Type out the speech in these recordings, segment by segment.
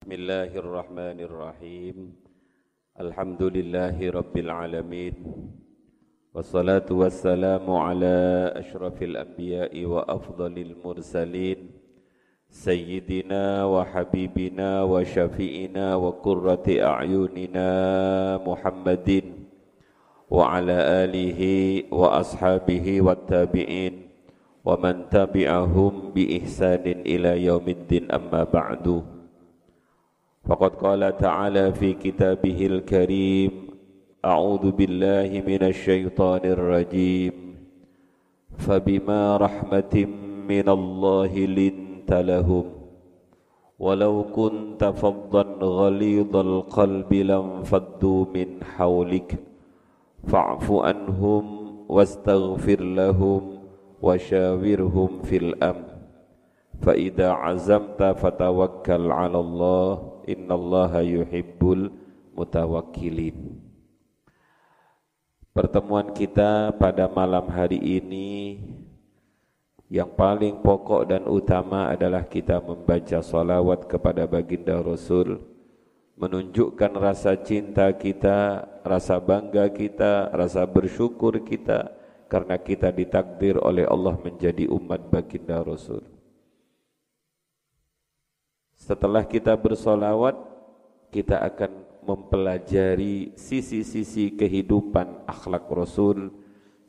بسم الله الرحمن الرحيم. الحمد لله رب العالمين. والصلاة والسلام على أشرف الأنبياء وأفضل المرسلين. سيدنا وحبيبنا وشفيئنا وقرة أعيننا محمد وعلى آله وأصحابه والتابعين ومن تبعهم بإحسان إلى يوم الدين. أما بعد فقد قال تعالى في كتابه الكريم أعوذ بالله من الشيطان الرجيم فبما رحمة من الله لنت لهم ولو كنت فظا غليظ القلب لانفضوا من حولك فاعف عنهم واستغفر لهم وشاورهم في الأمر فإذا عزمت فتوكل على الله innallaha yuhibbul mutawakkilin. Pertemuan kita pada malam hari ini yang paling pokok dan utama adalah kita membaca salawat kepada baginda Rasul menunjukkan rasa cinta kita, rasa bangga kita, rasa bersyukur kita karena kita ditakdir oleh Allah menjadi umat baginda Rasul. Setelah kita bersolawat, kita akan mempelajari sisi-sisi kehidupan akhlak Rasul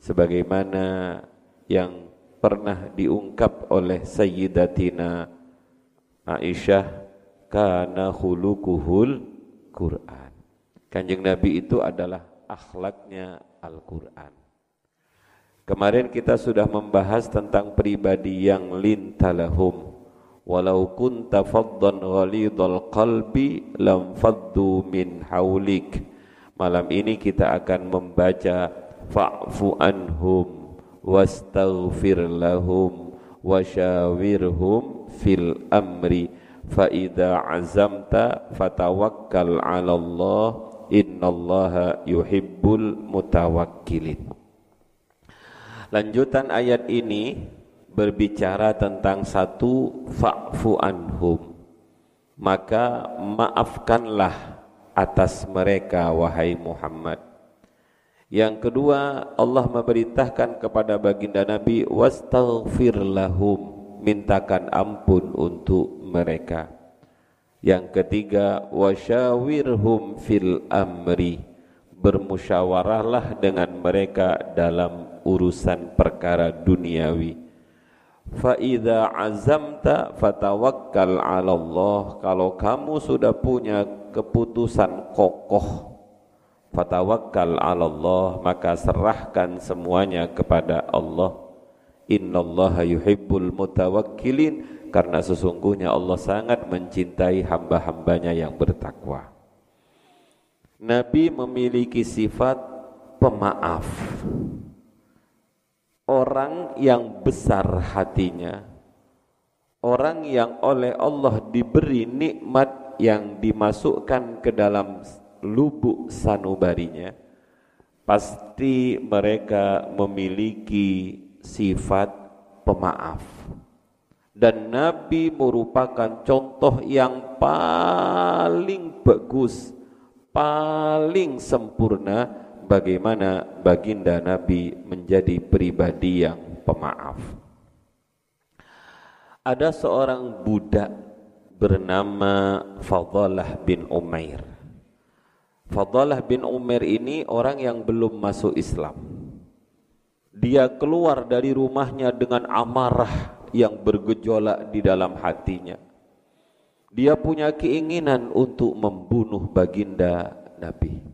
sebagaimana yang pernah diungkap oleh Sayyidatina Aisyah kana khuluquhul Quran. Kanjeng Nabi itu adalah akhlaknya Al-Quran. Kemarin kita sudah membahas tentang pribadi yang lintalahum walau kunta faddan ghalidhal qalbi lam faddu min haulik malam ini kita akan membaca fa'fu anhum wastaghfir lahum wasyawirhum fil amri. Fa idza azamta fatawakkal 'ala Allah innallaha yuhibbul mutawakkilin. Lanjutan ayat ini berbicara tentang satu fa'fu anhum. Maka maafkanlah atas mereka wahai Muhammad. Yang kedua Allah memerintahkan kepada baginda Nabi wastaghfir lahum mintakan ampun untuk mereka. Yang ketiga wasyawirhum fil amri bermusyawarahlah dengan mereka dalam urusan perkara duniawi fa idza azamta fatawakkal 'ala Allah kalau kamu sudah punya keputusan kokoh fatawakkal 'ala Allah maka serahkan semuanya kepada Allah. Innallaha yuhibbul mutawakkilin karena sesungguhnya Allah sangat mencintai hamba-hambanya yang bertakwa. Nabi memiliki sifat pemaaf orang yang besar hatinya. Orang yang oleh Allah diberi nikmat yang dimasukkan ke dalam lubuk sanubarinya pasti mereka memiliki sifat pemaaf. Dan Nabi merupakan contoh yang paling bagus paling sempurna bagaimana baginda Nabi menjadi pribadi yang pemaaf. Ada seorang budak bernama Fadalah bin Umair. Fadalah bin Umair ini orang yang belum masuk Islam. Dia keluar dari rumahnya dengan amarah yang bergejolak di dalam hatinya. Dia punya keinginan untuk membunuh baginda Nabi.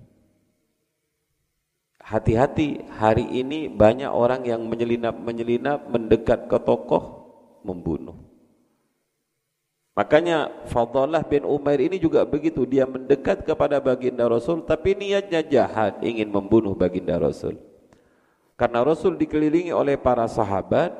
Hati-hati, hari ini banyak orang yang menyelinap-menyelinap mendekat ke tokoh membunuh. Makanya Fadalah bin Umair ini juga begitu, dia mendekat kepada baginda Rasul tapi niatnya jahat, ingin membunuh baginda Rasul. Karena Rasul dikelilingi oleh para sahabat,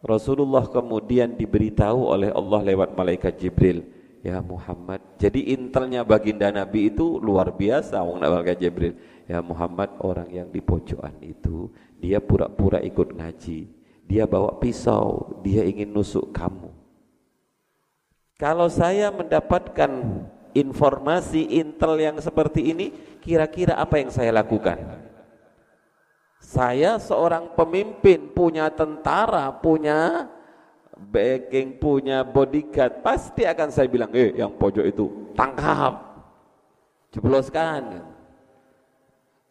Rasulullah kemudian diberitahu oleh Allah lewat malaikat Jibril, Ya Muhammad, jadi intelnya baginda Nabi itu luar biasa, wong malaikat Jibril Ya Muhammad orang yang di pojokan itu dia pura-pura ikut ngaji. Dia bawa pisau, dia ingin nusuk kamu. Kalau saya mendapatkan informasi intel yang seperti ini, kira-kira apa yang saya lakukan? Saya seorang pemimpin, punya tentara, punya backing, punya bodyguard, pasti akan saya bilang, eh yang pojok itu tangkap, jebloskan.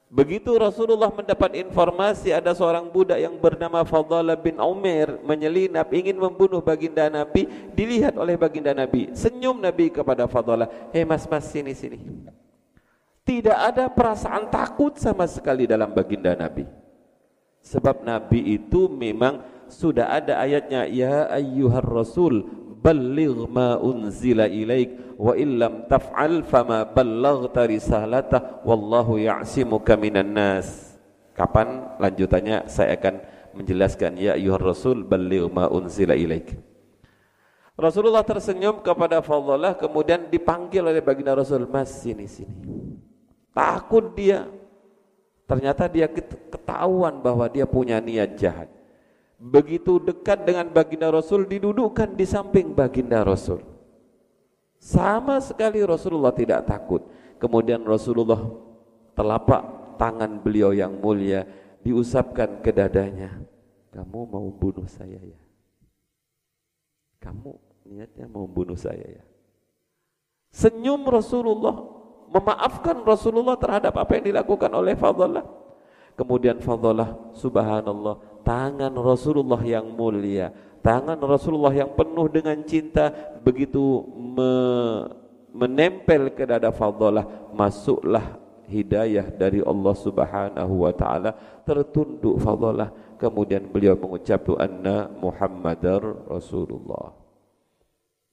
Begitu Rasulullah mendapat informasi ada seorang budak yang bernama Fadhala bin Umar menyelinap ingin membunuh baginda Nabi, dilihat oleh baginda Nabi. Senyum Nabi kepada Fadhala, "Hei mas-mas sini sini." Tidak ada perasaan takut sama sekali dalam baginda Nabi. Sebab Nabi itu memang sudah ada ayatnya, "Ya ayyuhar rasul, balligh ma unzila ilaik wa illam taf'al fama ballaghta risalatah wallahu ya'simuka minan nas. Kapan lanjutannya? Saya akan menjelaskan ya ayyuhar rasul balligh ma unzila ilaik. Rasulullah tersenyum kepada Fadhalah kemudian dipanggil oleh baginda Rasul mas sini sini. Takut dia. Ternyata dia ketahuan bahwa dia punya niat jahat begitu dekat dengan baginda Rasul didudukkan di samping baginda Rasul. Sama sekali Rasulullah tidak takut. Kemudian Rasulullah telapak tangan beliau yang mulia diusapkan ke dadanya. Kamu mau bunuh saya ya? Kamu niatnya mau bunuh saya ya? Senyum Rasulullah memaafkan Rasulullah terhadap apa yang dilakukan oleh Fadlallah. Kemudian Fadlallah subhanallah tangan Rasulullah yang mulia, tangan Rasulullah yang penuh dengan cinta begitu me menempel ke dada Fadhalah, masuklah hidayah dari Allah Subhanahu wa taala, tertunduk Fadhalah, kemudian beliau mengucap anna Muhammadar Rasulullah.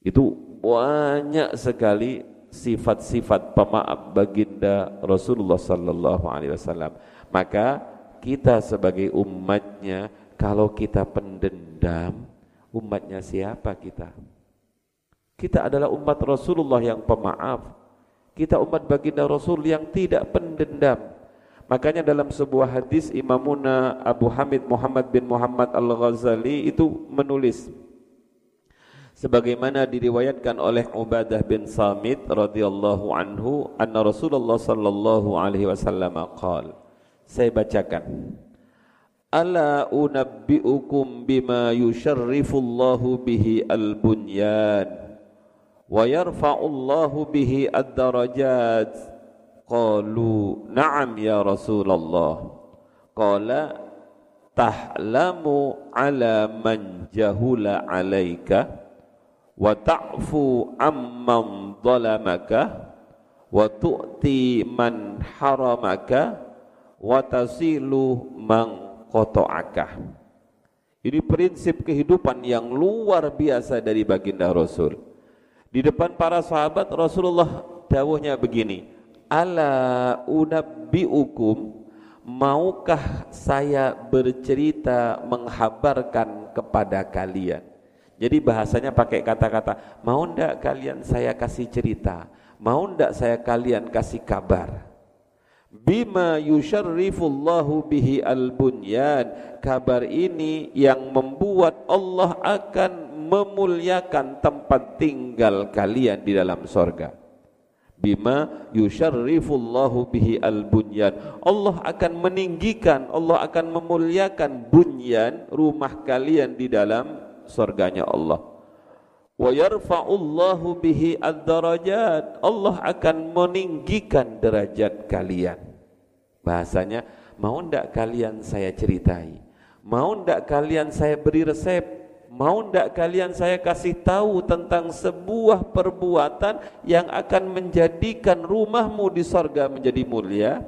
Itu banyak sekali sifat-sifat pemaaf baginda Rasulullah sallallahu alaihi wasallam. Maka kita sebagai umatnya kalau kita pendendam umatnya siapa kita? Kita adalah umat Rasulullah yang pemaaf. Kita umat baginda Rasul yang tidak pendendam. Makanya dalam sebuah hadis Imamuna Abu Hamid Muhammad bin Muhammad Al-Ghazali itu menulis sebagaimana diriwayatkan oleh Ubadah bin Samit radhiyallahu anhu anna Rasulullah sallallahu alaihi wasallam qala saya bacakan. Ala unabbi'ukum bima yusharrifullahu bihi al-bunyan wa yarfa'ullahu bihi ad-darajat. Qalu na'am ya Rasulullah. Qala tahlamu ala man jahula alaika wa ta'fu amman zalamaka wa tu'ti man haramaka watasilu mangkoto'akah. Ini prinsip kehidupan yang luar biasa dari baginda Rasul. Di depan para sahabat Rasulullah dawuhnya begini ala unabbiukum maukah saya bercerita menghabarkan kepada kalian? Jadi bahasanya pakai kata-kata mau ndak kalian saya kasih cerita? Mau ndak saya kalian kasih kabar bima yusharrifullahu bihi al-bunyan. Kabar ini yang membuat Allah akan memuliakan tempat tinggal kalian di dalam sorga. Bima yusharrifullahu bihi al-bunyan. Allah akan meninggikan Allah akan memuliakan bunyan rumah kalian di dalam sorganya Allah. Wa yarfa'ullahu bihi ad-darajat. Allah akan meninggikan derajat kalian bahasanya mau ndak kalian saya ceritai? Mau ndak kalian saya beri resep? Mau ndak kalian saya kasih tahu tentang sebuah perbuatan yang akan menjadikan rumahmu di sorga menjadi mulia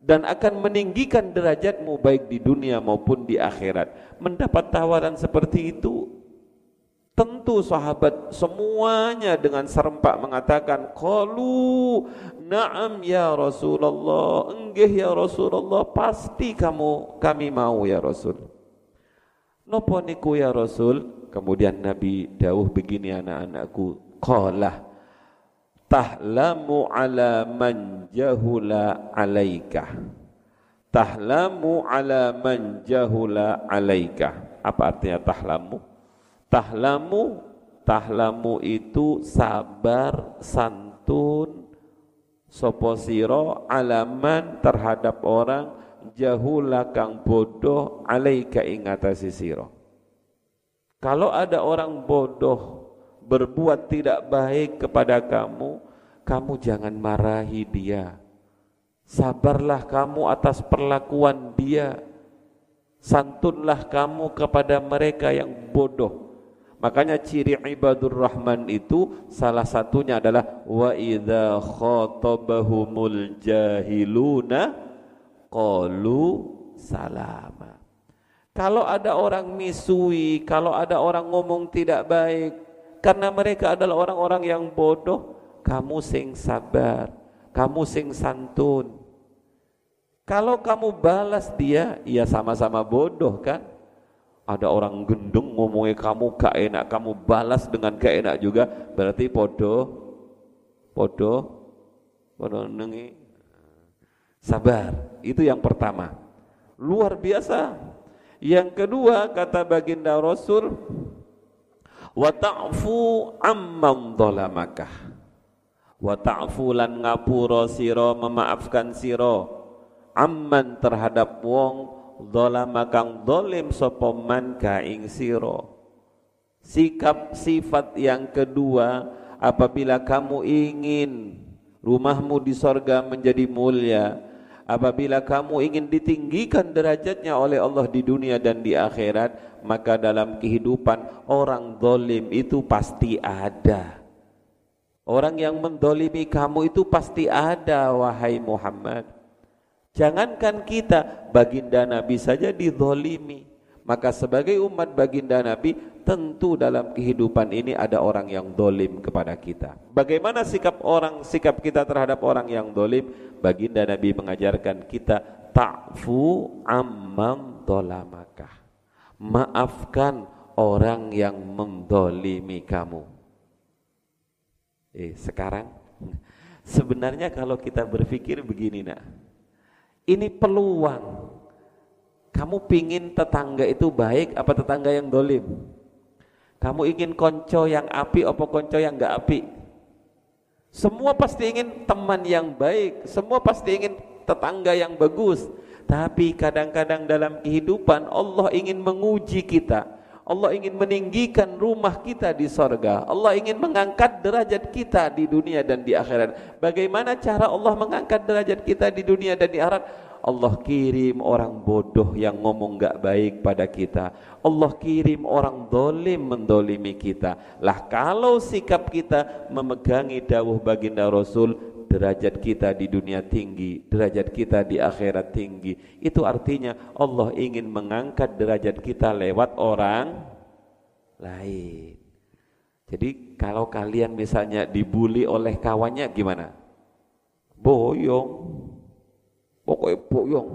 dan akan meninggikan derajatmu baik di dunia maupun di akhirat? Mendapat tawaran seperti itu Tentu sahabat semuanya dengan serempak mengatakan Qalu na'am ya Rasulullah Enggih ya Rasulullah Pasti kamu kami mau ya Rasul. Nopo niku ya Rasul? Kemudian Nabi dawuh begini anak-anakku Qala Tahlamu ala man jahula alaika. Tahlamu ala man jahula alaika. Apa artinya tahlamu? Tahlamu tahlamu itu sabar santun soposiro alaman terhadap orang jahula kang bodoh alaika ingatasi siro. Kalau ada orang bodoh berbuat tidak baik kepada kamu kamu jangan marahi dia. Sabarlah kamu atas perlakuan dia. Santunlah kamu kepada mereka yang bodoh makanya ciri ibadur rahman itu salah satunya adalah wa idza khatabahumul jahiluna qalu salama kalau ada orang misui kalau ada orang ngomong tidak baik karena mereka adalah orang-orang yang bodoh kamu sing sabar kamu sing santun kalau kamu balas dia, ya sama-sama bodoh kan? Ada orang gendeng ngomongnya kamu gak enak, kamu balas dengan gak enak juga, berarti podo, podo, podo nengi. Sabar, itu yang pertama. Luar biasa. Yang kedua kata baginda Rasul, wa ta'fu amman dhalamaka. Wa ta'fu lan ngapura sira memaafkan sira amman terhadap wong dolama kang dolim sopoman ka ing sikap sifat yang kedua apabila kamu ingin rumahmu di sorga menjadi mulia apabila kamu ingin ditinggikan derajatnya oleh Allah di dunia dan di akhirat maka dalam kehidupan orang dolim itu pasti ada. Orang yang mendolimi kamu itu pasti ada wahai Muhammad Jangankan kita, baginda Nabi saja dizolimi. Maka sebagai umat baginda Nabi, tentu dalam kehidupan ini ada orang yang dolim kepada kita. Bagaimana sikap orang, sikap kita terhadap orang yang dolim? Baginda Nabi mengajarkan kita ta'fu ammam dolamaka. Maafkan orang yang mendolimi kamu. Eh, sekarang sebenarnya kalau kita berpikir begini nak, ini peluang. Kamu pingin tetangga itu baik apa tetangga yang dolim? Kamu ingin konco yang api apa konco yang enggak api? Semua pasti ingin teman yang baik, semua pasti ingin tetangga yang bagus. Tapi kadang-kadang dalam kehidupan Allah ingin menguji kita. Allah ingin meninggikan rumah kita di sorga. Allah ingin mengangkat derajat kita di dunia dan di akhirat. Bagaimana cara Allah mengangkat derajat kita di dunia dan di akhirat? Allah kirim orang bodoh yang ngomong gak baik pada kita. Allah kirim orang dolim mendolimi kita. Lah kalau sikap kita memegangi dawuh baginda Rasul, derajat kita di dunia tinggi, derajat kita di akhirat tinggi. Itu artinya Allah ingin mengangkat derajat kita lewat orang lain. Jadi kalau kalian misalnya dibully oleh kawannya gimana? Boyong. Pokoknya boyong.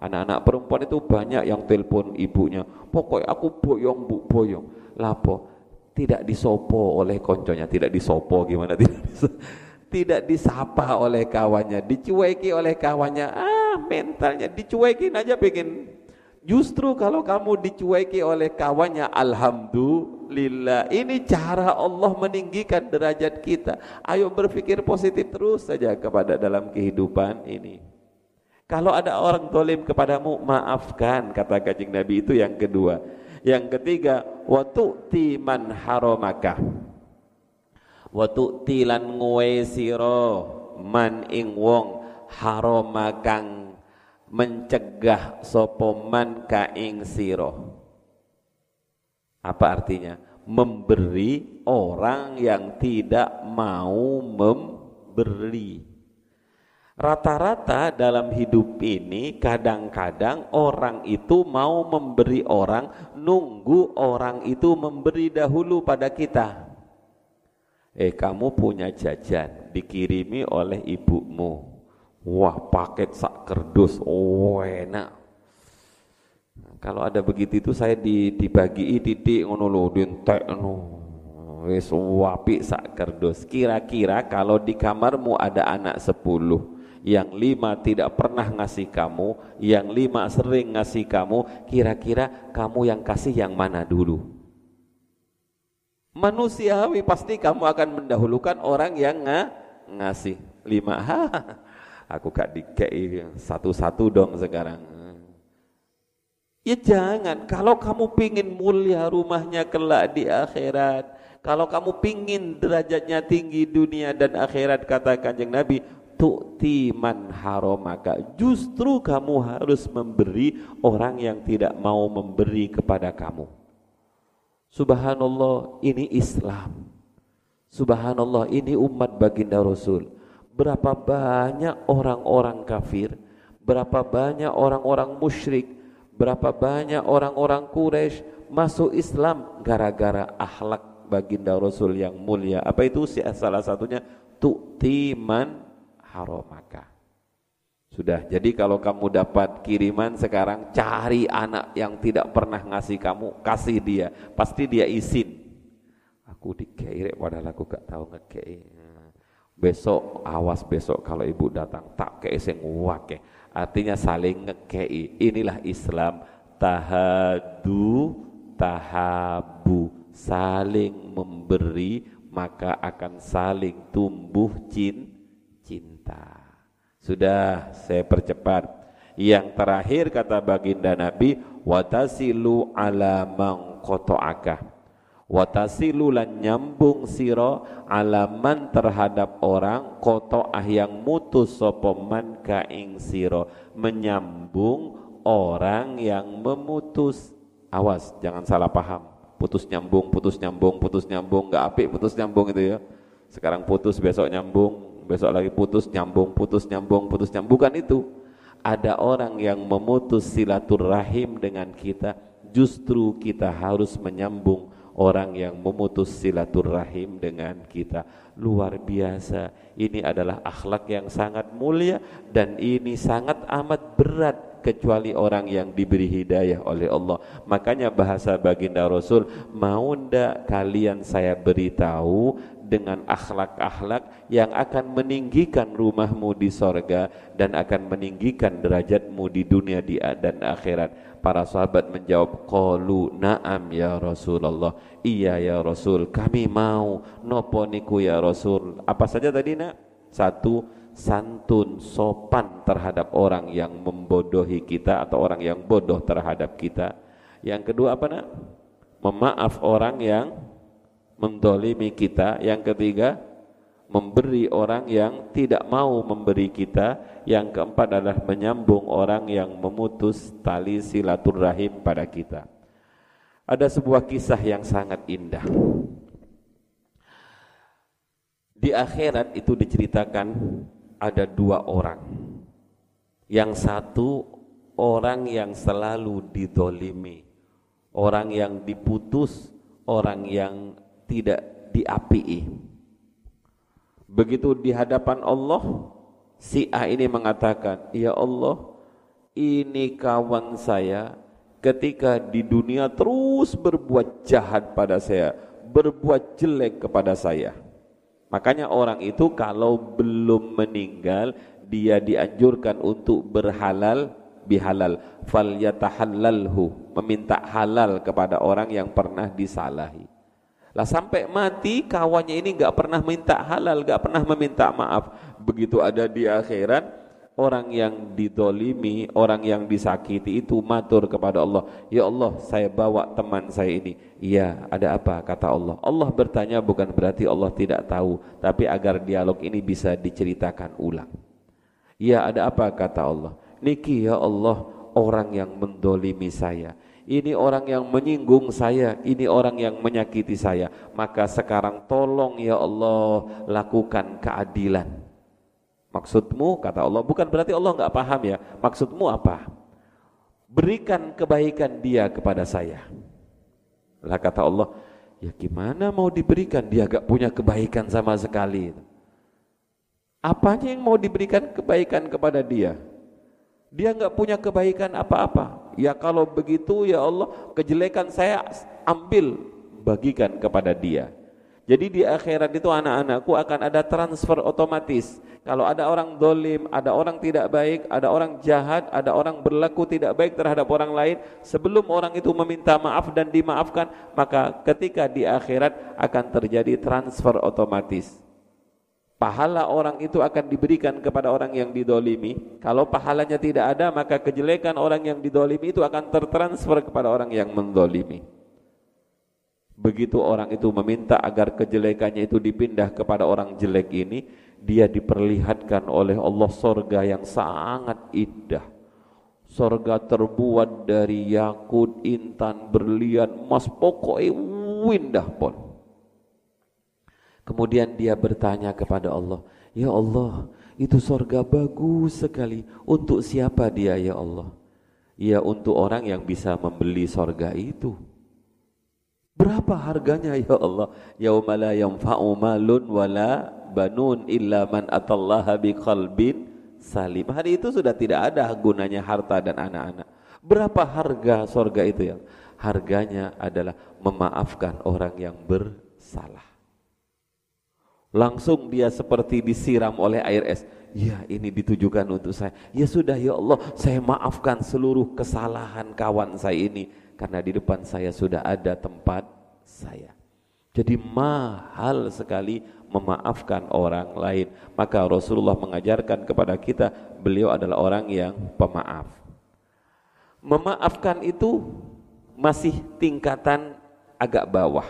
Anak-anak perempuan itu banyak yang telepon ibunya. Pokoknya aku boyong bu, boyong. Lapo? Tidak disopo oleh konconya, tidak disopo gimana? Tidak disopo tidak disapa oleh kawannya, dicueki oleh kawannya, ah mentalnya dicuekin aja pengen. Justru kalau kamu dicueki oleh kawannya, alhamdulillah. Ini cara Allah meninggikan derajat kita. Ayo berpikir positif terus saja kepada dalam kehidupan ini. Kalau ada orang dolim kepadamu, maafkan kata kajing Nabi itu yang kedua. Yang ketiga, waktu timan haramaka wa tu'tilan nguwe man ing wong harama kang mencegah sapa man ka ing sira. Apa artinya? Memberi orang yang tidak mau memberi. Rata-rata dalam hidup ini kadang-kadang orang itu mau memberi orang, nunggu orang itu memberi dahulu pada kita. Eh kamu punya jajan dikirimi oleh ibumu. Wah paket sak kerdus, oh enak. Kalau ada begitu itu saya dibagi titik ngono lho dintek no. Wis wapi sak kerdus. Kira-kira kalau di kamarmu ada anak sepuluh, yang lima tidak pernah ngasih kamu, yang lima sering ngasih kamu, kira-kira kamu yang kasih yang mana dulu? Manusiawi pasti kamu akan mendahulukan orang yang ng ngasih lima. Ha aku gak dikei satu-satu dong sekarang. Ya jangan kalau kamu pingin mulia rumahnya kelak di akhirat kalau kamu pingin derajatnya tinggi dunia dan akhirat kata kanjeng Nabi tu'ti man haromaka. Justru kamu harus memberi orang yang tidak mau memberi kepada kamu subhanallah ini Islam. Subhanallah ini umat baginda Rasul. Berapa banyak orang-orang kafir berapa banyak orang-orang musyrik berapa banyak orang-orang Quraisy masuk Islam gara-gara akhlak baginda Rasul yang mulia. Apa itu? Salah satunya tu'ti man haromaka. Sudah, jadi kalau kamu dapat kiriman sekarang cari anak yang tidak pernah ngasih kamu, kasih dia, pasti dia izin. Aku dikei padahal aku gak tahu ngekei. Besok awas besok kalau ibu datang tak kei sing wake. Artinya saling ngekei. Inilah Islam tahadu tahabu saling memberi maka akan saling tumbuh cinta cinta. Sudah saya percepat. Yang terakhir kata baginda Nabi, watasilu ala man qata'aka. Watasilu lan nyambung siro alaman terhadap orang qata'ah yang mutus sapa man ka ing siro menyambung orang yang memutus. Awas, jangan salah paham. Putus nyambung, putus nyambung, putus nyambung, enggak apik putus nyambung itu ya. Sekarang putus besok nyambung, besok lagi putus nyambung, putus nyambung, putus nyambung. Bukan itu. Ada orang yang memutus silaturahim dengan kita, justru kita harus menyambung orang yang memutus silaturahim dengan kita. Luar biasa. Ini adalah akhlak yang sangat mulia dan ini sangat amat berat kecuali orang yang diberi hidayah oleh Allah. Makanya bahasa baginda Rasul, mau ndak kalian saya beritahu dengan akhlak-akhlak yang akan meninggikan rumahmu di sorga dan akan meninggikan derajatmu di dunia di dan akhirat. Para sahabat menjawab, Qalu na'am ya Rasulullah. Iya ya Rasul, kami mau. Nopo niku ya Rasul. Apa saja tadi nak? Satu, santun, sopan terhadap orang yang membodohi kita atau orang yang bodoh terhadap kita. Yang kedua apa nak? Memaaf orang yang mendolimi kita. Yang ketiga, memberi orang yang tidak mau memberi kita. Yang keempat adalah menyambung orang yang memutus tali silaturahim pada kita. Ada sebuah kisah yang sangat indah. Di akhirat itu diceritakan ada dua orang. Yang satu orang yang selalu didolimi, orang yang diputus, orang yang tidak diapii. Begitu di hadapan Allah, si A ini mengatakan, "Ya Allah, ini kawan saya ketika di dunia terus berbuat jahat pada saya, berbuat jelek kepada saya." Makanya orang itu kalau belum meninggal dia dianjurkan untuk berhalal bihalal fal yatahallalhu meminta halal kepada orang yang pernah disalahi lah sampai mati kawannya ini nggak pernah minta halal, nggak pernah meminta maaf. Begitu ada di akhirat, orang yang didolimi, orang yang disakiti itu matur kepada Allah. Ya Allah, saya bawa teman saya ini. Iya, ada apa? Kata Allah. Allah bertanya bukan berarti Allah tidak tahu, tapi agar dialog ini bisa diceritakan ulang. Iya, ada apa? Kata Allah. Niki ya Allah, orang yang mendolimi saya ini orang yang menyinggung saya, ini orang yang menyakiti saya. Maka sekarang tolong ya Allah lakukan keadilan. Maksudmu kata Allah, bukan berarti Allah nggak paham ya. Maksudmu apa? Berikan kebaikan dia kepada saya. Lah kata Allah, ya gimana mau diberikan dia gak punya kebaikan sama sekali. Apanya yang mau diberikan kebaikan kepada dia? Dia nggak punya kebaikan apa-apa. Ya kalau begitu ya Allah, kejelekan saya ambil bagikan kepada dia. Jadi di akhirat itu anak-anakku akan ada transfer otomatis. Kalau ada orang dolim, ada orang tidak baik, ada orang jahat, ada orang berlaku tidak baik terhadap orang lain, sebelum orang itu meminta maaf dan dimaafkan, maka ketika di akhirat akan terjadi transfer otomatis. Pahala orang itu akan diberikan kepada orang yang didolimi. Kalau pahalanya tidak ada, maka kejelekan orang yang didolimi itu akan tertransfer kepada orang yang mendolimi. Begitu orang itu meminta agar kejelekannya itu dipindah kepada orang jelek ini, dia diperlihatkan oleh Allah sorga yang sangat indah. Sorga terbuat dari yakut, intan, berlian, emas, pokoknya indah pun. Kemudian dia bertanya kepada Allah, Ya Allah, itu sorga bagus sekali. Untuk siapa dia ya Allah? Ya untuk orang yang bisa membeli sorga itu. Berapa harganya ya Allah? Yauma la yanfa'u malun wala banun illa man atallaha biqalbin salim. Hari itu sudah tidak ada gunanya harta dan anak-anak. Berapa harga sorga itu ya? Harganya adalah memaafkan orang yang bersalah. Langsung dia seperti disiram oleh air es. Ya ini ditujukan untuk saya. Ya sudah ya Allah saya maafkan seluruh kesalahan kawan saya ini karena di depan saya sudah ada tempat saya. Jadi mahal sekali memaafkan orang lain. Maka Rasulullah mengajarkan kepada kita, beliau adalah orang yang pemaaf. Memaafkan itu masih tingkatan agak bawah.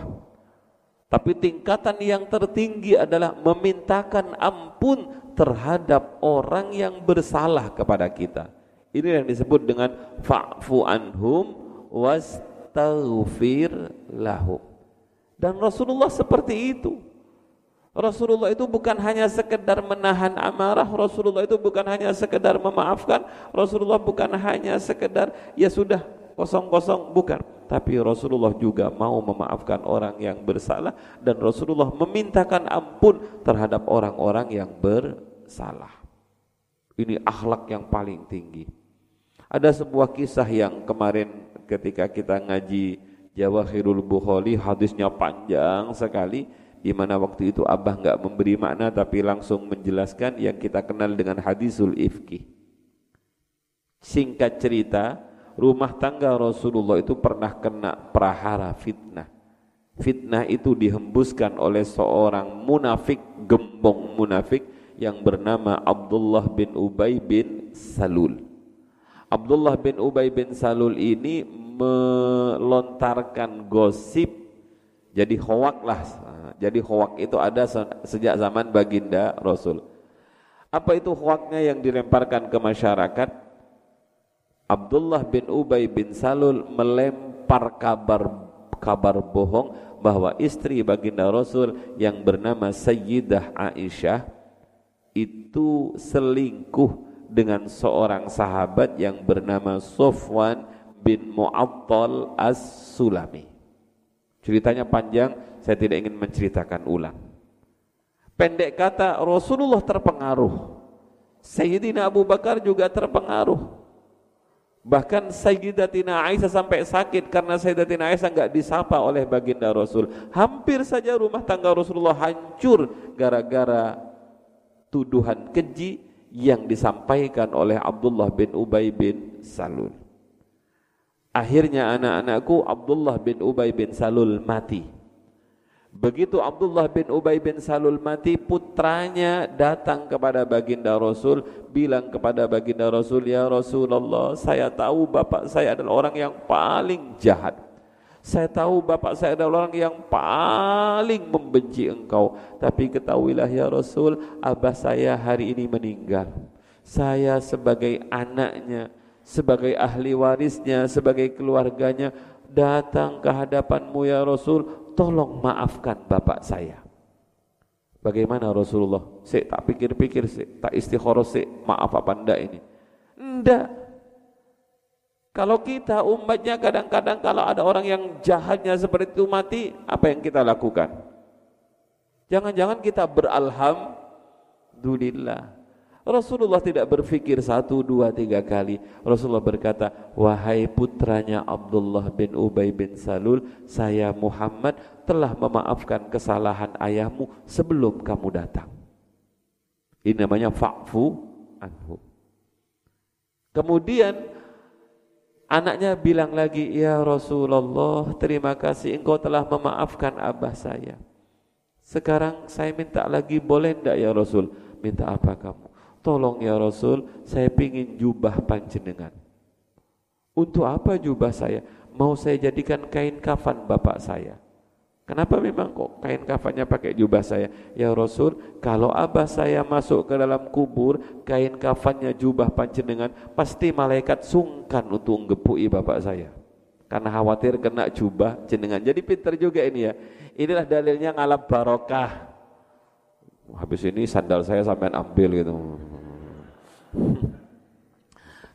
Tapi tingkatan yang tertinggi adalah memintakan ampun terhadap orang yang bersalah kepada kita. Ini yang disebut dengan fa'fu anhum wastaghfir lahum. Dan Rasulullah seperti itu. Rasulullah itu bukan hanya sekedar menahan amarah, Rasulullah itu bukan hanya sekedar memaafkan, Rasulullah bukan hanya sekedar ya sudah kosong-kosong, bukan. Tapi Rasulullah juga mau memaafkan orang yang bersalah dan Rasulullah memintakan ampun terhadap orang-orang yang bersalah. Ini akhlak yang paling tinggi. Ada sebuah kisah yang kemarin ketika kita ngaji Jawahirul Bukhari hadisnya panjang sekali di mana waktu itu Abah enggak memberi makna tapi langsung menjelaskan yang kita kenal dengan hadisul ifki. Singkat cerita, rumah tangga Rasulullah itu pernah kena prahara fitnah. Fitnah itu dihembuskan oleh seorang munafik, gembong munafik yang bernama Abdullah bin Ubay bin Salul. Abdullah bin Ubay bin Salul ini melontarkan gosip jadi hoak lah jadi hoak itu ada sejak zaman baginda Rasul apa itu hoaknya yang dilemparkan ke masyarakat Abdullah bin Ubay bin Salul melempar kabar kabar bohong bahwa istri baginda Rasul yang bernama Sayyidah Aisyah itu selingkuh dengan seorang sahabat yang bernama Sofwan bin Mu'attal As-Sulami. Ceritanya panjang, saya tidak ingin menceritakan ulang. Pendek kata, Rasulullah terpengaruh. Sayyidina Abu Bakar juga terpengaruh. Bahkan Sayyidatina Aisyah sampai sakit karena Sayyidatina Aisyah enggak disapa oleh baginda Rasul. Hampir saja rumah tangga Rasulullah hancur gara-gara tuduhan keji yang disampaikan oleh Abdullah bin Ubay bin Salul. Akhirnya anak-anakku Abdullah bin Ubay bin Salul mati. Begitu Abdullah bin Ubay bin Salul mati, putranya datang kepada baginda Rasul, bilang kepada baginda Rasul, Ya Rasulullah, saya tahu bapak saya adalah orang yang paling jahat. Saya tahu bapak saya adalah orang yang paling membenci engkau. Tapi ketahuilah ya Rasul, abah saya hari ini meninggal. Saya sebagai anaknya, sebagai ahli warisnya, sebagai keluarganya datang ke hadapanmu ya Rasul, tolong maafkan bapak saya. Bagaimana Rasulullah? Sik tak pikir-pikir sik, tak istikharah sik, maaf apa ndak ini? Ndak. Kalau kita umatnya kadang-kadang kalau ada orang yang jahatnya seperti itu mati, apa yang kita lakukan? Jangan-jangan kita beralhamdulillah. Rasulullah tidak berpikir satu, dua, tiga kali. Rasulullah berkata, wahai putranya Abdullah bin Ubay bin Salul, saya Muhammad telah memaafkan kesalahan ayahmu sebelum kamu datang. Ini namanya fa'fu anhu. Kemudian anaknya bilang lagi, Ya Rasulullah, terima kasih engkau telah memaafkan abah saya. Sekarang saya minta lagi, boleh tidak ya Rasul? Minta apa kamu? Tolong ya Rasul, saya pingin jubah panjenengan. Untuk apa jubah saya? Mau saya jadikan kain kafan bapak saya. Kenapa memang kok kain kafannya pakai jubah saya? Ya Rasul, kalau abah saya masuk ke dalam kubur, kain kafannya jubah panjenengan, pasti malaikat sungkan untuk menggepui bapak saya. Karena khawatir kena jubah jenengan. Jadi pinter juga ini ya. Inilah dalilnya ngalap barokah habis ini sandal saya sampean ambil gitu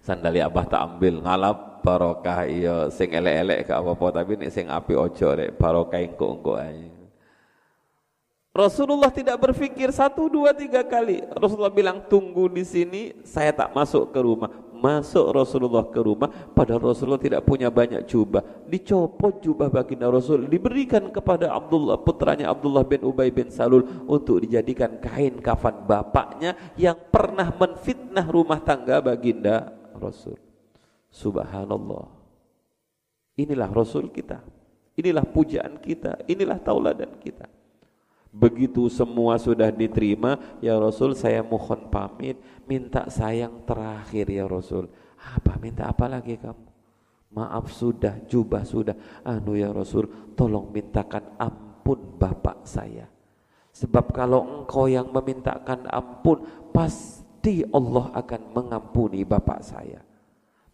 sandali abah tak ambil ngalap barokah iya sing elek-elek ke apa-apa tapi nek sing api ojo rek barokah engko-engko Rasulullah tidak berpikir satu, dua, tiga kali. Rasulullah bilang tunggu di sini, saya tak masuk ke rumah. Masuk Rasulullah ke rumah, padahal Rasulullah tidak punya banyak jubah. Dicopot jubah baginda Rasul, diberikan kepada Abdullah, putranya Abdullah bin Ubay bin Salul untuk dijadikan kain kafan bapaknya yang pernah menfitnah rumah tangga baginda Rasul. Subhanallah. Inilah Rasul kita. Inilah pujaan kita. Inilah tauladan kita. Begitu semua sudah diterima, ya Rasul saya mohon pamit, minta sayang terakhir ya Rasul. Apa minta apa lagi kamu? Maaf sudah, jubah sudah. Anu ya Rasul, tolong mintakan ampun bapak saya. Sebab kalau engkau yang memintakan ampun, pasti Allah akan mengampuni bapak saya.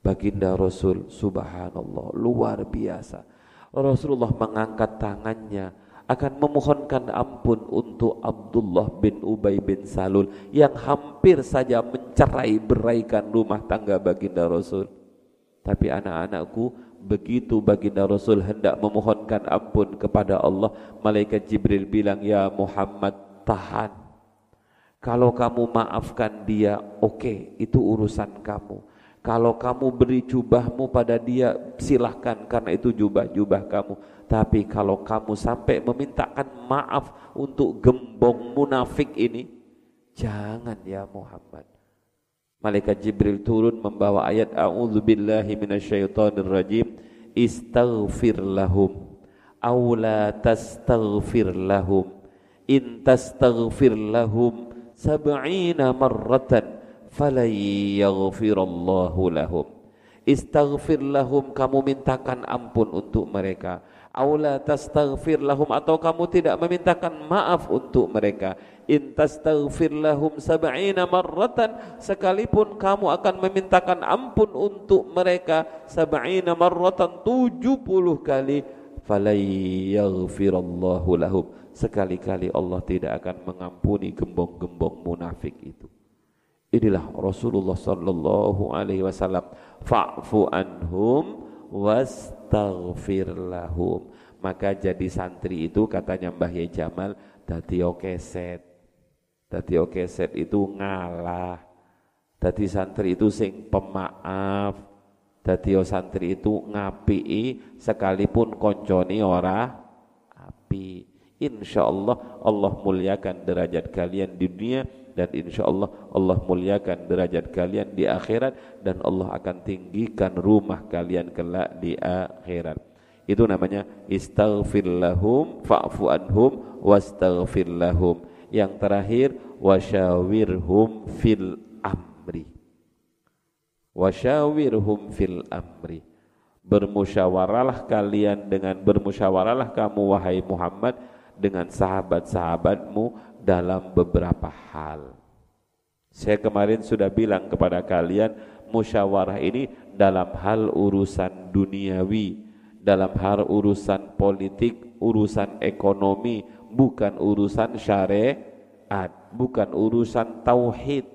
Baginda Rasul, subhanallah, luar biasa. Rasulullah mengangkat tangannya, akan memohonkan ampun untuk Abdullah bin Ubay bin Salul yang hampir saja mencerai beraikan rumah tangga baginda Rasul. Tapi anak-anakku, begitu baginda Rasul hendak memohonkan ampun kepada Allah, malaikat Jibril bilang, "Ya Muhammad, tahan. Kalau kamu maafkan dia, oke, okay, itu urusan kamu. Kalau kamu beri jubahmu pada dia, silahkan karena itu jubah-jubah kamu. Tapi kalau kamu sampai memintakan maaf untuk gembong munafik ini, jangan ya Muhammad. Malaikat Jibril turun membawa ayat A'udzubillahi minasyaitonirrajim Istaghfir lahum aw la tastaghfir lahum in tastaghfir lahum sab'ina marratan falan yaghfirallahu lahum. Istaghfir lahum kamu mintakan ampun untuk mereka. Aula tastaghfir lahum atau kamu tidak memintakan maaf untuk mereka. In tastaghfir lahum sab'ina marratan sekalipun kamu akan memintakan ampun untuk mereka sab'ina marratan 70 kali falai yaghfirallahu lahum. Sekali-kali Allah tidak akan mengampuni gembong-gembong munafik itu inilah Rasulullah sallallahu alaihi wasallam. Fa'fu anhum wastaghfir lahum. Maka jadi santri itu katanya Mbah Ye Jamal dadi keset dadi keset itu ngalah. Dadi santri itu sing pemaaf. Dadi santri itu ngapii sekalipun konconi ora api insyaallah Allah muliakan derajat kalian di dunia dan insya Allah Allah muliakan derajat kalian di akhirat dan Allah akan tinggikan rumah kalian kelak di akhirat. Itu namanya istaghfir lahum fa'fu anhum wastaghfir lahum. Yang terakhir wasyawirhum fil amri. Wasyawirhum fil amri. Bermusyawaralah kalian dengan bermusyawaralah kamu wahai Muhammad dengan sahabat-sahabatmu dalam beberapa hal. Saya kemarin sudah bilang kepada kalian musyawarah ini dalam hal urusan duniawi, dalam hal urusan politik, urusan ekonomi, bukan urusan syariat, bukan urusan tauhid.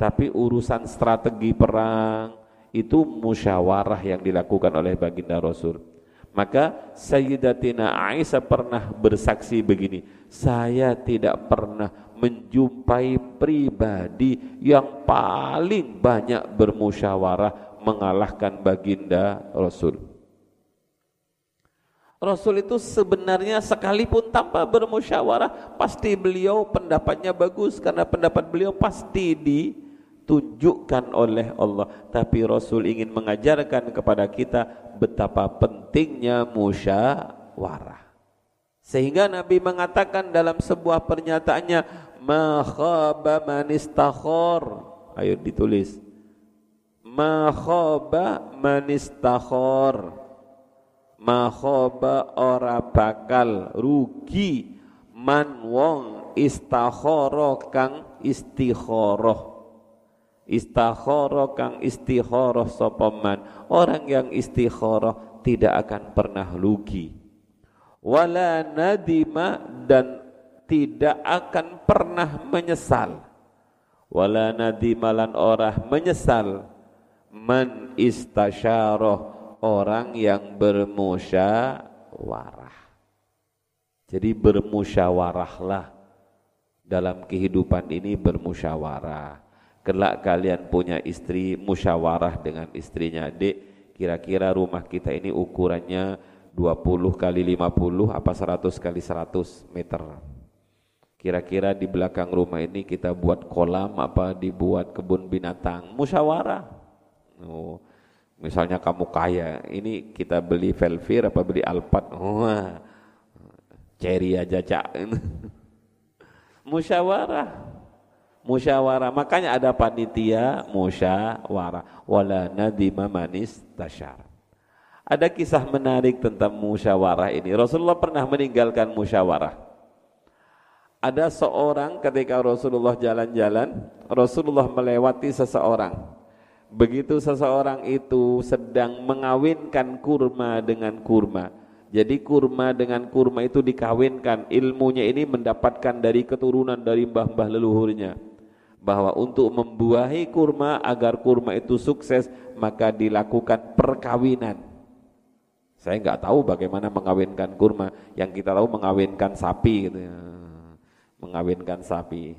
Tapi urusan strategi perang itu musyawarah yang dilakukan oleh baginda Rasul. Maka Sayyidatina Aisyah pernah bersaksi begini, saya tidak pernah menjumpai pribadi yang paling banyak bermusyawarah mengalahkan baginda Rasul. Rasul itu sebenarnya sekalipun tanpa bermusyawarah pasti beliau pendapatnya bagus karena pendapat beliau pasti ditunjukkan oleh Allah. Tapi Rasul ingin mengajarkan kepada kita betapa pentingnya musyawarah. Sehingga Nabi mengatakan dalam sebuah pernyataannya ma khaba man istakhar. Ayo ditulis. Ma khaba man istakhar makhoba ora bakal rugi man wong istakhara kang istikharah istakhara kang istikharah sapa man orang yang istikharah tidak akan pernah rugi wala nadima dan tidak akan pernah menyesal wala nadimalan orang menyesal man istasyarah orang yang bermusyawarah. Jadi bermusyawarahlah dalam kehidupan ini bermusyawarah. Kelak kalian punya istri musyawarah dengan istrinya. Dek, kira-kira rumah kita ini ukurannya 20 kali 50 apa 100 kali 100 meter. Kira-kira di belakang rumah ini kita buat kolam apa dibuat kebun binatang. Musyawarah. Oh Misalnya kamu kaya, ini kita beli Velvir apa beli Alphard? Wah, cherry aja cak. musyawarah, musyawarah. Makanya ada panitia musyawarah. Wala nadima manis tasyar. Ada kisah menarik tentang musyawarah ini. Rasulullah pernah meninggalkan musyawarah. Ada seorang ketika Rasulullah jalan-jalan, Rasulullah melewati seseorang begitu seseorang itu sedang mengawinkan kurma dengan kurma jadi kurma dengan kurma itu dikawinkan ilmunya ini mendapatkan dari keturunan dari mbah-mbah leluhurnya bahwa untuk membuahi kurma agar kurma itu sukses maka dilakukan perkawinan saya nggak tahu bagaimana mengawinkan kurma yang kita tahu mengawinkan sapi gitu ya. mengawinkan sapi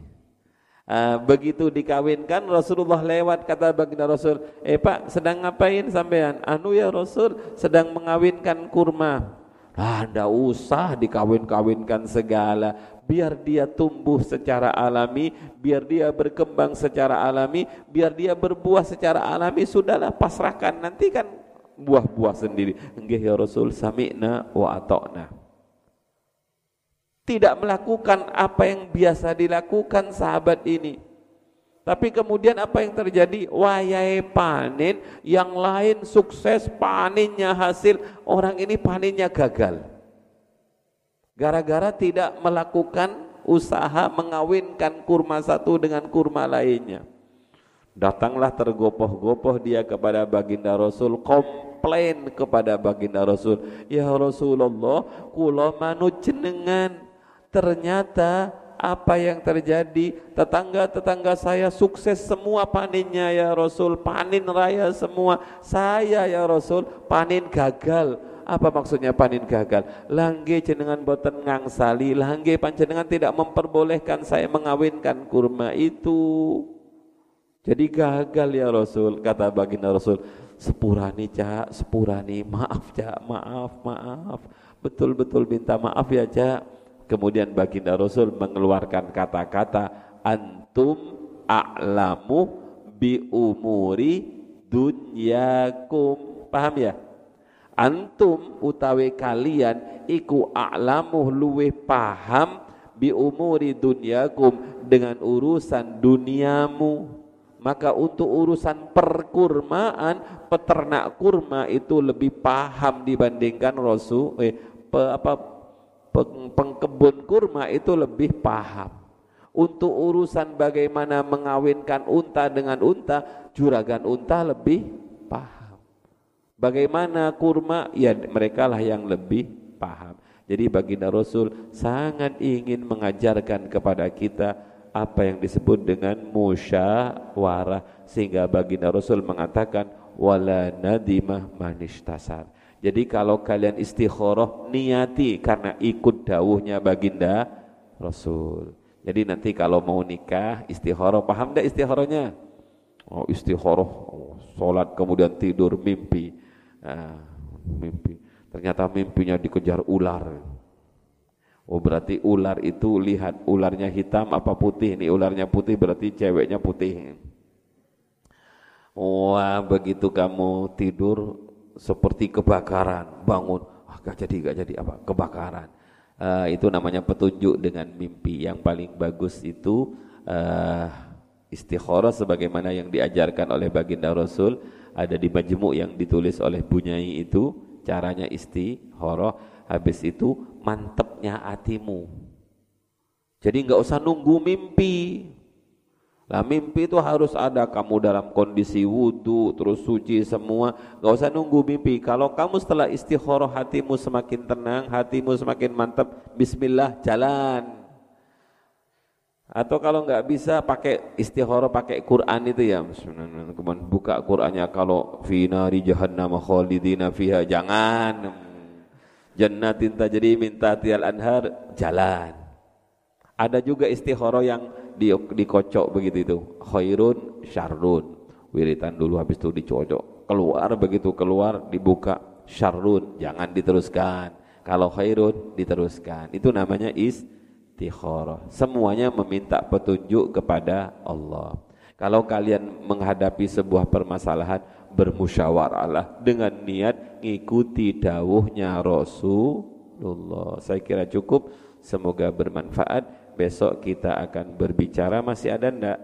Uh, begitu dikawinkan Rasulullah lewat kata baginda Rasul, "Eh Pak, sedang ngapain sampean?" "Anu ya Rasul, sedang mengawinkan kurma." Ah, ndak usah dikawin-kawinkan segala. Biar dia tumbuh secara alami, biar dia berkembang secara alami, biar dia berbuah secara alami, sudahlah pasrahkan nanti kan buah-buah sendiri. Nggih ya Rasul, sami'na wa ata'na tidak melakukan apa yang biasa dilakukan sahabat ini. Tapi kemudian apa yang terjadi? Wayai panen, yang lain sukses panennya hasil, orang ini panennya gagal. Gara-gara tidak melakukan usaha mengawinkan kurma satu dengan kurma lainnya. Datanglah tergopoh-gopoh dia kepada baginda Rasul, komplain kepada baginda Rasul, "Ya Rasulullah, kula manut jenengan. Ternyata apa yang terjadi? Tetangga-tetangga saya sukses semua panennya ya Rasul. Panen raya semua. Saya ya Rasul panen gagal apa maksudnya panen gagal? Langge jenengan boten ngangsali langge panjenengan tidak memperbolehkan saya mengawinkan kurma itu. Jadi gagal ya Rasul kata baginda Rasul. Sepurani cak sepurani. Maaf cak maaf maaf. Betul-betul minta maaf ya cak. Kemudian baginda Rasul mengeluarkan kata-kata antum a'lamu bi umuri dunyakum. Paham ya? Antum utawi kalian iku a'lamu luwe paham bi umuri dunyakum dengan urusan duniamu. Maka untuk urusan perkurmaan, peternak kurma itu lebih paham dibandingkan Rasul eh, pe, apa pengkebun kurma itu lebih paham. Untuk urusan bagaimana mengawinkan unta dengan unta, juragan unta lebih. Bagaimana kurma, ya mereka lah yang lebih paham. Jadi baginda Rasul sangat ingin mengajarkan kepada kita apa yang disebut dengan musyawarah sehingga baginda Rasul mengatakan wala nadimah manishtasar jadi kalau kalian istikharah niati karena ikut dawuhnya baginda Rasul. Jadi nanti kalau mau nikah, istihoroh, paham tidak istihorohnya? Oh istihoroh, oh, sholat kemudian tidur, mimpi. Nah, mimpi. Ternyata mimpinya dikejar ular. Oh berarti ular itu lihat ularnya hitam apa putih? Ini ularnya putih berarti ceweknya putih. Wah begitu kamu tidur seperti kebakaran, bangun, ah, gak jadi, gak jadi apa? Kebakaran uh, itu namanya petunjuk dengan mimpi yang paling bagus itu uh, istikharah sebagaimana yang diajarkan oleh baginda Rasul ada di majmu yang ditulis oleh Bunyai itu caranya istikharah habis itu mantepnya hatimu jadi nggak usah nunggu mimpi Nah mimpi itu harus ada kamu dalam kondisi wudhu, terus suci semua. Gak usah nunggu mimpi. Kalau kamu setelah istikharah hatimu semakin tenang, hatimu semakin mantap, Bismillah jalan. Atau kalau nggak bisa pakai istikharah pakai Quran itu ya. Kemudian buka Qurannya kalau finari jahannam khalidina fiha. Jangan. Jannatin tajri minta tial anhar jalan. Ada juga istikharah yang di, dikocok begitu itu. Khairun syarrun. Wiritan dulu habis itu dicocok. Keluar begitu keluar dibuka. Syarrun. Jangan diteruskan. Kalau khairun diteruskan. Itu namanya istikharah semuanya meminta petunjuk kepada Allah. Kalau kalian menghadapi sebuah permasalahan bermusyawarahlah dengan niat ngikuti dawuhnya Rasulullah. Saya kira cukup. Semoga bermanfaat. Besok kita akan berbicara masih ada ndak?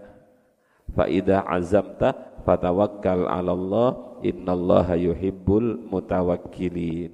Fa idza azamta fatawakkal 'ala Allah innallaha yuhibbul mutawakkilin